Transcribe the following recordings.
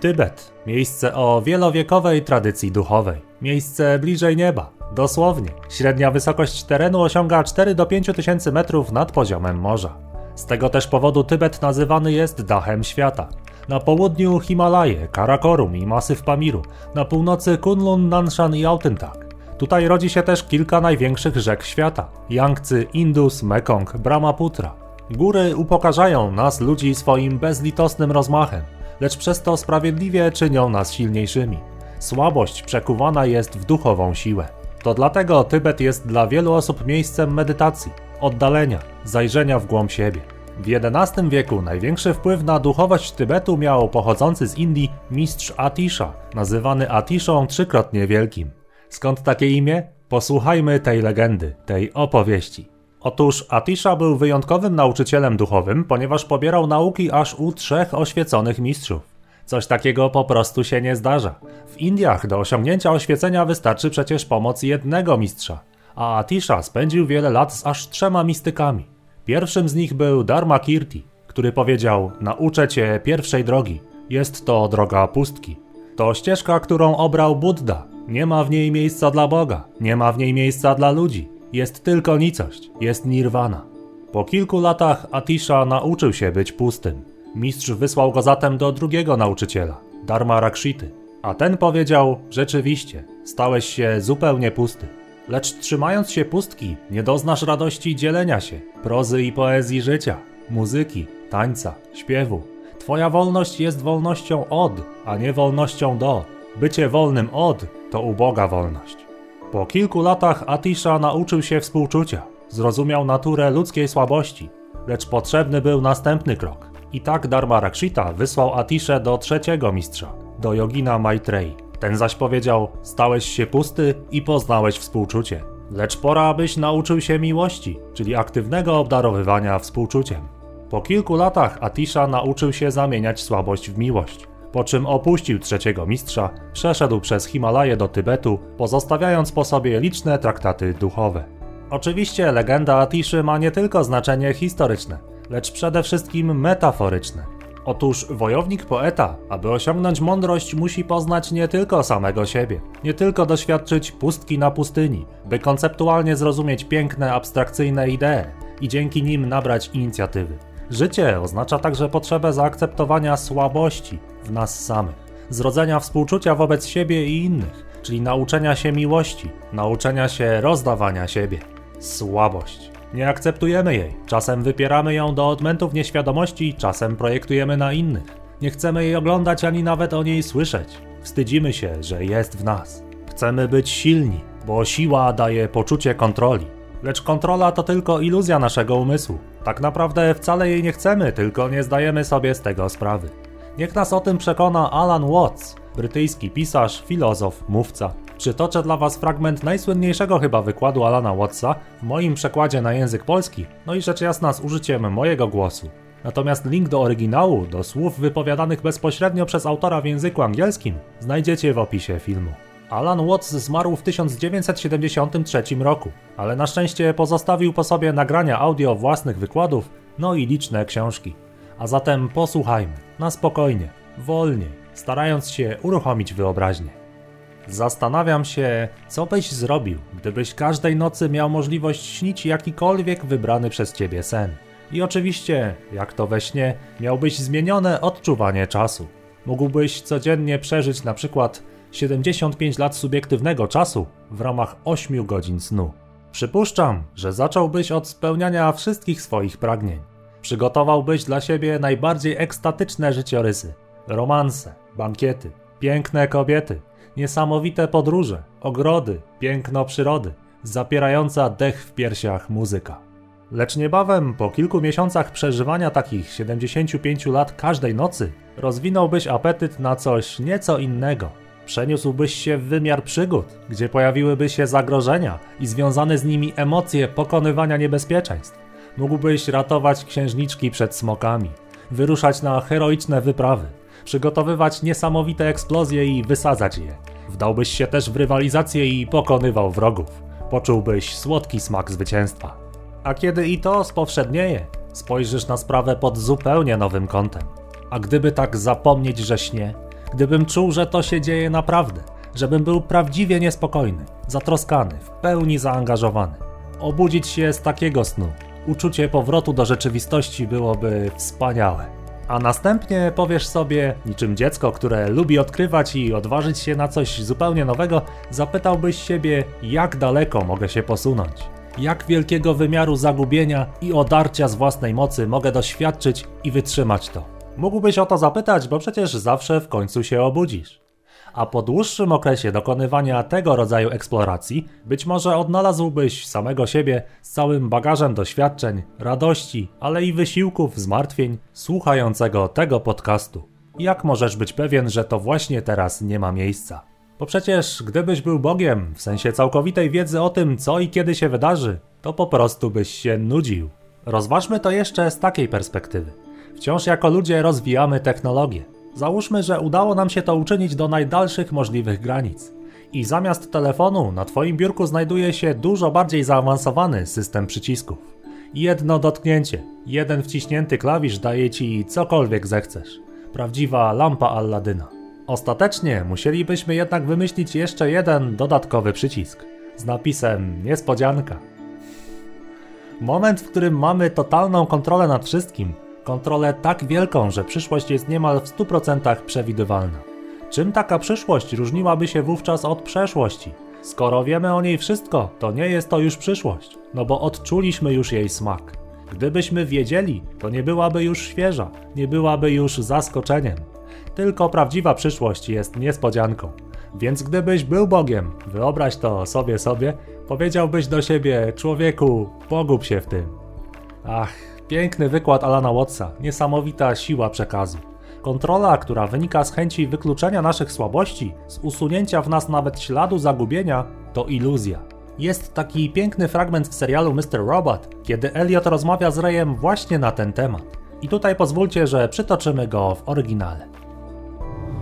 Tybet. Miejsce o wielowiekowej tradycji duchowej. Miejsce bliżej nieba. Dosłownie. Średnia wysokość terenu osiąga 4 do 5 tysięcy metrów nad poziomem morza. Z tego też powodu Tybet nazywany jest dachem świata. Na południu Himalaje, Karakorum i masyw Pamiru, na północy Kunlun, Nanshan i Autentak. Tutaj rodzi się też kilka największych rzek świata: Yangtze, Indus, Mekong, Brahmaputra. Góry upokarzają nas ludzi swoim bezlitosnym rozmachem, lecz przez to sprawiedliwie czynią nas silniejszymi. Słabość przekuwana jest w duchową siłę. To dlatego Tybet jest dla wielu osób miejscem medytacji, oddalenia, zajrzenia w głąb siebie. W XI wieku największy wpływ na duchowość Tybetu miał pochodzący z Indii mistrz Atisha, nazywany Atiszą trzykrotnie wielkim. Skąd takie imię? Posłuchajmy tej legendy, tej opowieści. Otóż Atisha był wyjątkowym nauczycielem duchowym, ponieważ pobierał nauki aż u trzech oświeconych mistrzów. Coś takiego po prostu się nie zdarza. W Indiach do osiągnięcia oświecenia wystarczy przecież pomoc jednego mistrza, a Atisha spędził wiele lat z aż trzema mistykami. Pierwszym z nich był Dharma Kirti, który powiedział: Nauczę cię pierwszej drogi. Jest to droga pustki. To ścieżka, którą obrał Buddha. Nie ma w niej miejsca dla Boga, nie ma w niej miejsca dla ludzi. Jest tylko nicość, jest nirwana. Po kilku latach Atisha nauczył się być pustym. Mistrz wysłał go zatem do drugiego nauczyciela, Dharma Rakshity. A ten powiedział: Rzeczywiście, stałeś się zupełnie pusty. Lecz trzymając się pustki, nie doznasz radości dzielenia się, prozy i poezji życia, muzyki, tańca, śpiewu. Twoja wolność jest wolnością od, a nie wolnością do. Bycie wolnym od to uboga wolność. Po kilku latach Atisha nauczył się współczucia, zrozumiał naturę ludzkiej słabości, lecz potrzebny był następny krok. I tak Dharma Rakshita wysłał Atiszę do trzeciego mistrza, do Yogina Maitreyi. Ten zaś powiedział: Stałeś się pusty i poznałeś współczucie. Lecz pora, abyś nauczył się miłości, czyli aktywnego obdarowywania współczuciem. Po kilku latach Atisha nauczył się zamieniać słabość w miłość, po czym opuścił trzeciego mistrza, przeszedł przez Himalaje do Tybetu, pozostawiając po sobie liczne traktaty duchowe. Oczywiście legenda Atiszy ma nie tylko znaczenie historyczne, lecz przede wszystkim metaforyczne. Otóż wojownik poeta, aby osiągnąć mądrość, musi poznać nie tylko samego siebie, nie tylko doświadczyć pustki na pustyni, by konceptualnie zrozumieć piękne, abstrakcyjne idee i dzięki nim nabrać inicjatywy. Życie oznacza także potrzebę zaakceptowania słabości w nas samych, zrodzenia współczucia wobec siebie i innych, czyli nauczenia się miłości, nauczenia się rozdawania siebie. Słabość. Nie akceptujemy jej, czasem wypieramy ją do odmętów nieświadomości, czasem projektujemy na innych. Nie chcemy jej oglądać ani nawet o niej słyszeć. Wstydzimy się, że jest w nas. Chcemy być silni, bo siła daje poczucie kontroli. Lecz kontrola to tylko iluzja naszego umysłu. Tak naprawdę wcale jej nie chcemy, tylko nie zdajemy sobie z tego sprawy. Niech nas o tym przekona Alan Watts, brytyjski pisarz, filozof, mówca. Przytoczę dla Was fragment najsłynniejszego chyba wykładu Alana Wattsa w moim przekładzie na język polski, no i rzecz jasna z użyciem mojego głosu. Natomiast link do oryginału, do słów wypowiadanych bezpośrednio przez autora w języku angielskim, znajdziecie w opisie filmu. Alan Watts zmarł w 1973 roku, ale na szczęście pozostawił po sobie nagrania audio własnych wykładów, no i liczne książki. A zatem posłuchajmy, na spokojnie, wolniej, starając się uruchomić wyobraźnię. Zastanawiam się, co byś zrobił, gdybyś każdej nocy miał możliwość śnić jakikolwiek wybrany przez ciebie sen. I oczywiście, jak to we śnie, miałbyś zmienione odczuwanie czasu. Mógłbyś codziennie przeżyć na przykład 75 lat subiektywnego czasu w ramach 8 godzin snu. Przypuszczam, że zacząłbyś od spełniania wszystkich swoich pragnień. Przygotowałbyś dla siebie najbardziej ekstatyczne życiorysy, romanse, bankiety, piękne kobiety, niesamowite podróże, ogrody, piękno przyrody, zapierająca dech w piersiach muzyka. Lecz niebawem, po kilku miesiącach przeżywania takich 75 lat każdej nocy, rozwinąłbyś apetyt na coś nieco innego. Przeniósłbyś się w wymiar przygód, gdzie pojawiłyby się zagrożenia i związane z nimi emocje pokonywania niebezpieczeństw. Mógłbyś ratować księżniczki przed smokami, wyruszać na heroiczne wyprawy, przygotowywać niesamowite eksplozje i wysadzać je. Wdałbyś się też w rywalizację i pokonywał wrogów. Poczułbyś słodki smak zwycięstwa. A kiedy i to spowszednieje, spojrzysz na sprawę pod zupełnie nowym kątem. A gdyby tak zapomnieć, że śnie, Gdybym czuł, że to się dzieje naprawdę, żebym był prawdziwie niespokojny, zatroskany, w pełni zaangażowany. Obudzić się z takiego snu, uczucie powrotu do rzeczywistości byłoby wspaniałe. A następnie powiesz sobie, niczym dziecko, które lubi odkrywać i odważyć się na coś zupełnie nowego, zapytałbyś siebie, jak daleko mogę się posunąć. Jak wielkiego wymiaru zagubienia i odarcia z własnej mocy mogę doświadczyć i wytrzymać to? Mógłbyś o to zapytać, bo przecież zawsze w końcu się obudzisz a po dłuższym okresie dokonywania tego rodzaju eksploracji, być może odnalazłbyś samego siebie z całym bagażem doświadczeń, radości, ale i wysiłków, zmartwień, słuchającego tego podcastu. Jak możesz być pewien, że to właśnie teraz nie ma miejsca? Bo przecież gdybyś był Bogiem, w sensie całkowitej wiedzy o tym, co i kiedy się wydarzy, to po prostu byś się nudził. Rozważmy to jeszcze z takiej perspektywy. Wciąż jako ludzie rozwijamy technologię. Załóżmy, że udało nam się to uczynić do najdalszych możliwych granic. I zamiast telefonu na Twoim biurku znajduje się dużo bardziej zaawansowany system przycisków. Jedno dotknięcie, jeden wciśnięty klawisz daje Ci cokolwiek zechcesz. Prawdziwa lampa Alladyna. Ostatecznie musielibyśmy jednak wymyślić jeszcze jeden dodatkowy przycisk z napisem niespodzianka. Moment, w którym mamy totalną kontrolę nad wszystkim, Kontrolę tak wielką, że przyszłość jest niemal w 100% przewidywalna. Czym taka przyszłość różniłaby się wówczas od przeszłości? Skoro wiemy o niej wszystko, to nie jest to już przyszłość, no bo odczuliśmy już jej smak. Gdybyśmy wiedzieli, to nie byłaby już świeża, nie byłaby już zaskoczeniem. Tylko prawdziwa przyszłość jest niespodzianką. Więc gdybyś był Bogiem, wyobraź to sobie sobie, powiedziałbyś do siebie, człowieku, pogub się w tym. Ach, Piękny wykład Alana Wattsa, niesamowita siła przekazu. Kontrola, która wynika z chęci wykluczenia naszych słabości, z usunięcia w nas nawet śladu zagubienia, to iluzja. Jest taki piękny fragment w serialu Mr. Robot, kiedy Elliot rozmawia z Rayem właśnie na ten temat. I tutaj pozwólcie, że przytoczymy go w oryginale.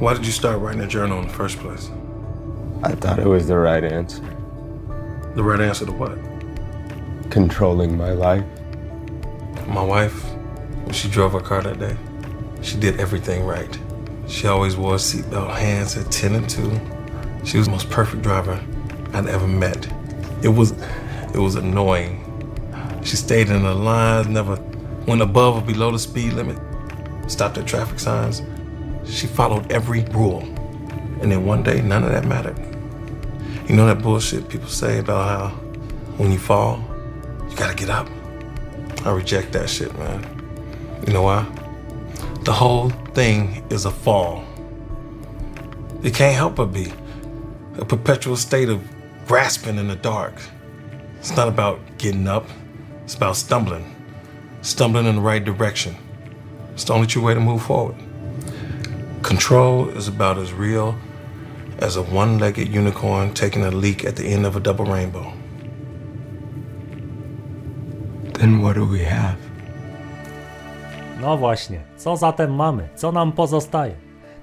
Why did you start writing a journal in the first place? I thought it was the right answer. The right answer to what? Controlling my life. My wife, she drove her car that day, she did everything right. She always wore a seatbelt, hands at 10 and 2. She was the most perfect driver I'd ever met. It was it was annoying. She stayed in the lines, never went above or below the speed limit, stopped at traffic signs. She followed every rule. And then one day, none of that mattered. You know that bullshit people say about how when you fall, you gotta get up? I reject that shit, man. You know why? The whole thing is a fall. It can't help but be a perpetual state of grasping in the dark. It's not about getting up, it's about stumbling. Stumbling in the right direction. It's the only true way to move forward. Control is about as real as a one legged unicorn taking a leak at the end of a double rainbow. Then what do we have? No właśnie, co zatem mamy? Co nam pozostaje?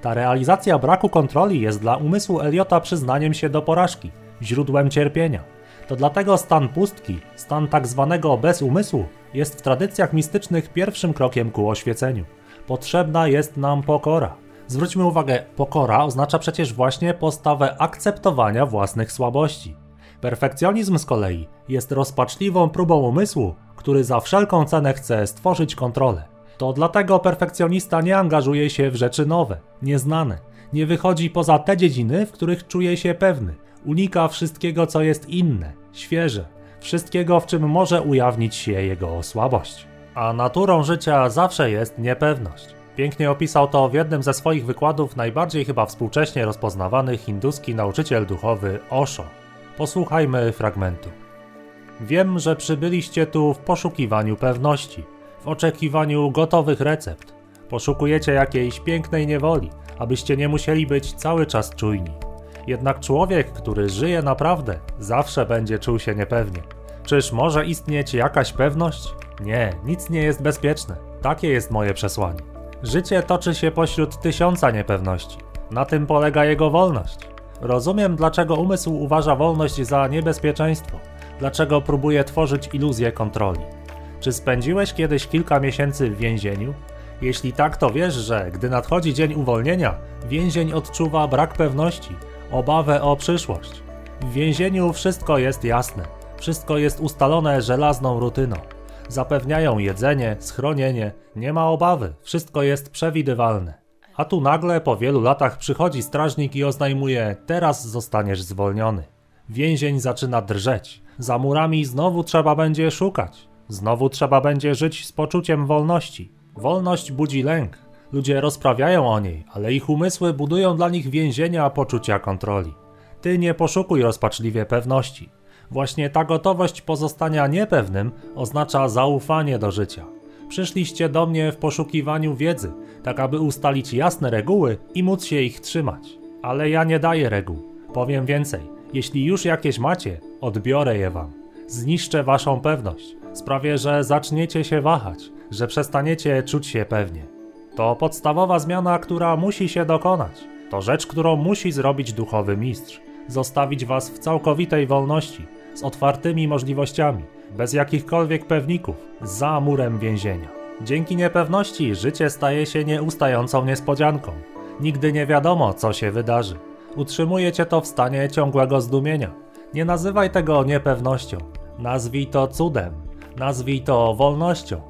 Ta realizacja braku kontroli jest dla umysłu Eliota przyznaniem się do porażki, źródłem cierpienia. To dlatego stan pustki, stan tak zwanego bez umysłu, jest w tradycjach mistycznych pierwszym krokiem ku oświeceniu. Potrzebna jest nam pokora. Zwróćmy uwagę, pokora oznacza przecież właśnie postawę akceptowania własnych słabości. Perfekcjonizm z kolei jest rozpaczliwą próbą umysłu, który za wszelką cenę chce stworzyć kontrolę. To dlatego perfekcjonista nie angażuje się w rzeczy nowe, nieznane, nie wychodzi poza te dziedziny, w których czuje się pewny, unika wszystkiego, co jest inne, świeże, wszystkiego, w czym może ujawnić się jego słabość. A naturą życia zawsze jest niepewność. Pięknie opisał to w jednym ze swoich wykładów najbardziej chyba współcześnie rozpoznawany hinduski nauczyciel duchowy Osho. Posłuchajmy fragmentu. Wiem, że przybyliście tu w poszukiwaniu pewności, w oczekiwaniu gotowych recept. Poszukujecie jakiejś pięknej niewoli, abyście nie musieli być cały czas czujni. Jednak człowiek, który żyje naprawdę, zawsze będzie czuł się niepewnie. Czyż może istnieć jakaś pewność? Nie, nic nie jest bezpieczne. Takie jest moje przesłanie. Życie toczy się pośród tysiąca niepewności. Na tym polega jego wolność. Rozumiem, dlaczego umysł uważa wolność za niebezpieczeństwo dlaczego próbuje tworzyć iluzję kontroli. Czy spędziłeś kiedyś kilka miesięcy w więzieniu? Jeśli tak, to wiesz, że gdy nadchodzi dzień uwolnienia, więzień odczuwa brak pewności, obawę o przyszłość. W więzieniu wszystko jest jasne, wszystko jest ustalone żelazną rutyną. Zapewniają jedzenie, schronienie, nie ma obawy, wszystko jest przewidywalne. A tu nagle po wielu latach przychodzi strażnik i oznajmuje: Teraz zostaniesz zwolniony. Więzień zaczyna drżeć. Za murami znowu trzeba będzie szukać. Znowu trzeba będzie żyć z poczuciem wolności. Wolność budzi lęk. Ludzie rozprawiają o niej, ale ich umysły budują dla nich więzienia poczucia kontroli. Ty nie poszukuj rozpaczliwie pewności. Właśnie ta gotowość pozostania niepewnym oznacza zaufanie do życia. Przyszliście do mnie w poszukiwaniu wiedzy, tak aby ustalić jasne reguły i móc się ich trzymać. Ale ja nie daję reguł. Powiem więcej. Jeśli już jakieś macie, odbiorę je wam. Zniszczę waszą pewność. Sprawię, że zaczniecie się wahać, że przestaniecie czuć się pewnie. To podstawowa zmiana, która musi się dokonać. To rzecz, którą musi zrobić duchowy mistrz. Zostawić was w całkowitej wolności, z otwartymi możliwościami, bez jakichkolwiek pewników, za murem więzienia. Dzięki niepewności życie staje się nieustającą niespodzianką. Nigdy nie wiadomo, co się wydarzy. Utrzymuje cię to w stanie ciągłego zdumienia. Nie nazywaj tego niepewnością. Nazwij to cudem. Nazwij to wolnością.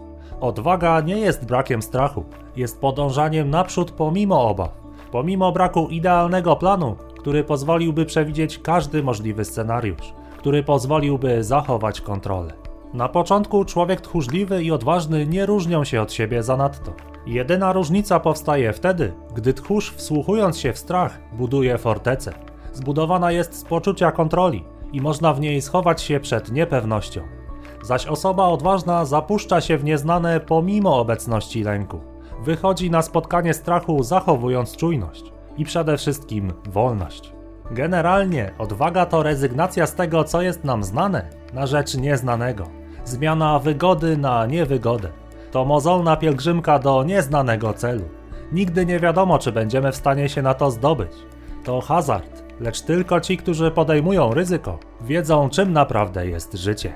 Odwaga nie jest brakiem strachu, jest podążaniem naprzód pomimo obaw, pomimo braku idealnego planu, który pozwoliłby przewidzieć każdy możliwy scenariusz, który pozwoliłby zachować kontrolę. Na początku człowiek tchórzliwy i odważny nie różnią się od siebie zanadto. Jedyna różnica powstaje wtedy, gdy tchórz wsłuchując się w strach buduje fortecę. Zbudowana jest z poczucia kontroli i można w niej schować się przed niepewnością. Zaś osoba odważna zapuszcza się w nieznane pomimo obecności lęku. Wychodzi na spotkanie strachu zachowując czujność i przede wszystkim wolność. Generalnie odwaga to rezygnacja z tego, co jest nam znane, na rzecz nieznanego. Zmiana wygody na niewygodę. To mozolna pielgrzymka do nieznanego celu. Nigdy nie wiadomo, czy będziemy w stanie się na to zdobyć. To hazard, lecz tylko ci, którzy podejmują ryzyko, wiedzą, czym naprawdę jest życie.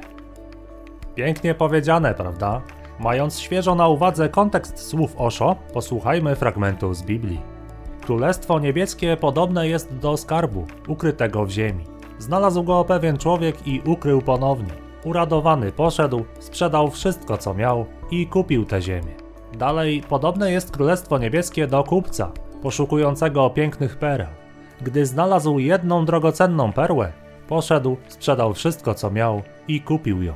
Pięknie powiedziane, prawda? Mając świeżo na uwadze kontekst słów Osho, posłuchajmy fragmentu z Biblii. Królestwo niebieskie podobne jest do skarbu, ukrytego w ziemi. Znalazł go pewien człowiek i ukrył ponownie. Uradowany poszedł, sprzedał wszystko co miał i kupił tę ziemię. Dalej, podobne jest Królestwo Niebieskie do kupca, poszukującego pięknych pereł. Gdy znalazł jedną drogocenną perłę, poszedł, sprzedał wszystko co miał i kupił ją.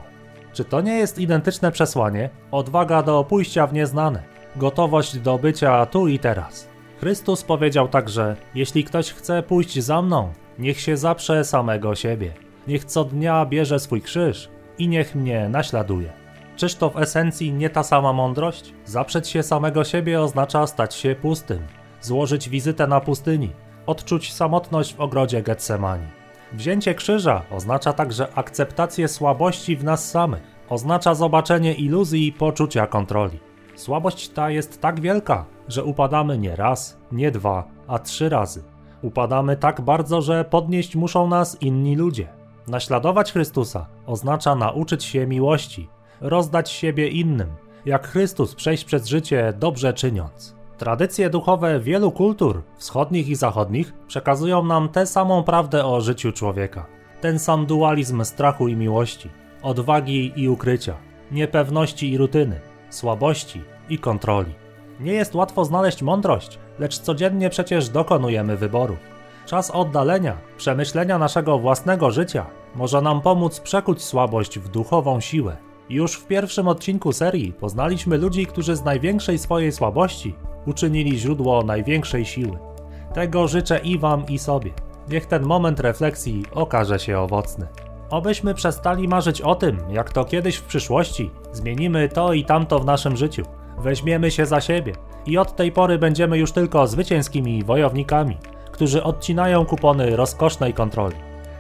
Czy to nie jest identyczne przesłanie? Odwaga do pójścia w nieznane, gotowość do bycia tu i teraz. Chrystus powiedział także: Jeśli ktoś chce pójść za mną, niech się zaprze samego siebie. Niech co dnia bierze swój krzyż i niech mnie naśladuje. Czyż to w esencji nie ta sama mądrość? Zaprzeć się samego siebie oznacza stać się pustym, złożyć wizytę na pustyni, odczuć samotność w ogrodzie Getsemani. Wzięcie krzyża oznacza także akceptację słabości w nas samych, oznacza zobaczenie iluzji i poczucia kontroli. Słabość ta jest tak wielka, że upadamy nie raz, nie dwa, a trzy razy. Upadamy tak bardzo, że podnieść muszą nas inni ludzie. Naśladować Chrystusa oznacza nauczyć się miłości, rozdać siebie innym, jak Chrystus przejść przez życie dobrze czyniąc. Tradycje duchowe wielu kultur, wschodnich i zachodnich, przekazują nam tę samą prawdę o życiu człowieka. Ten sam dualizm strachu i miłości, odwagi i ukrycia, niepewności i rutyny, słabości i kontroli. Nie jest łatwo znaleźć mądrość, lecz codziennie przecież dokonujemy wyborów. Czas oddalenia, przemyślenia naszego własnego życia może nam pomóc przekuć słabość w duchową siłę. Już w pierwszym odcinku serii poznaliśmy ludzi, którzy z największej swojej słabości uczynili źródło największej siły. Tego życzę i Wam, i sobie. Niech ten moment refleksji okaże się owocny. Obyśmy przestali marzyć o tym, jak to kiedyś w przyszłości zmienimy to i tamto w naszym życiu. Weźmiemy się za siebie i od tej pory będziemy już tylko zwycięskimi wojownikami, którzy odcinają kupony rozkosznej kontroli.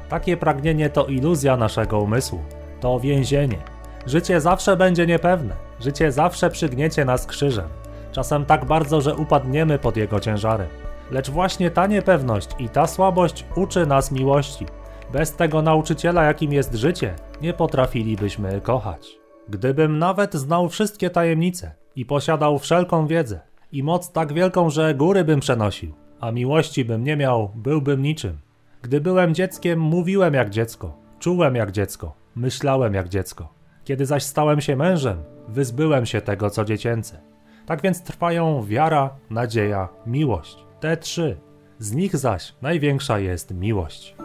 Takie pragnienie to iluzja naszego umysłu, to więzienie. Życie zawsze będzie niepewne, życie zawsze przygniecie nas krzyżem, czasem tak bardzo, że upadniemy pod jego ciężarem. Lecz właśnie ta niepewność i ta słabość uczy nas miłości. Bez tego nauczyciela, jakim jest życie, nie potrafilibyśmy kochać. Gdybym nawet znał wszystkie tajemnice, I posiadał wszelką wiedzę i moc tak wielką, że góry bym przenosił, a miłości bym nie miał, byłbym niczym. Gdy byłem dzieckiem, mówiłem jak dziecko, czułem jak dziecko, myślałem jak dziecko. Kiedy zaś stałem się mężem, wyzbyłem się tego, co dziecięce. Tak więc trwają wiara, nadzieja, miłość. Te trzy. Z nich zaś największa jest miłość.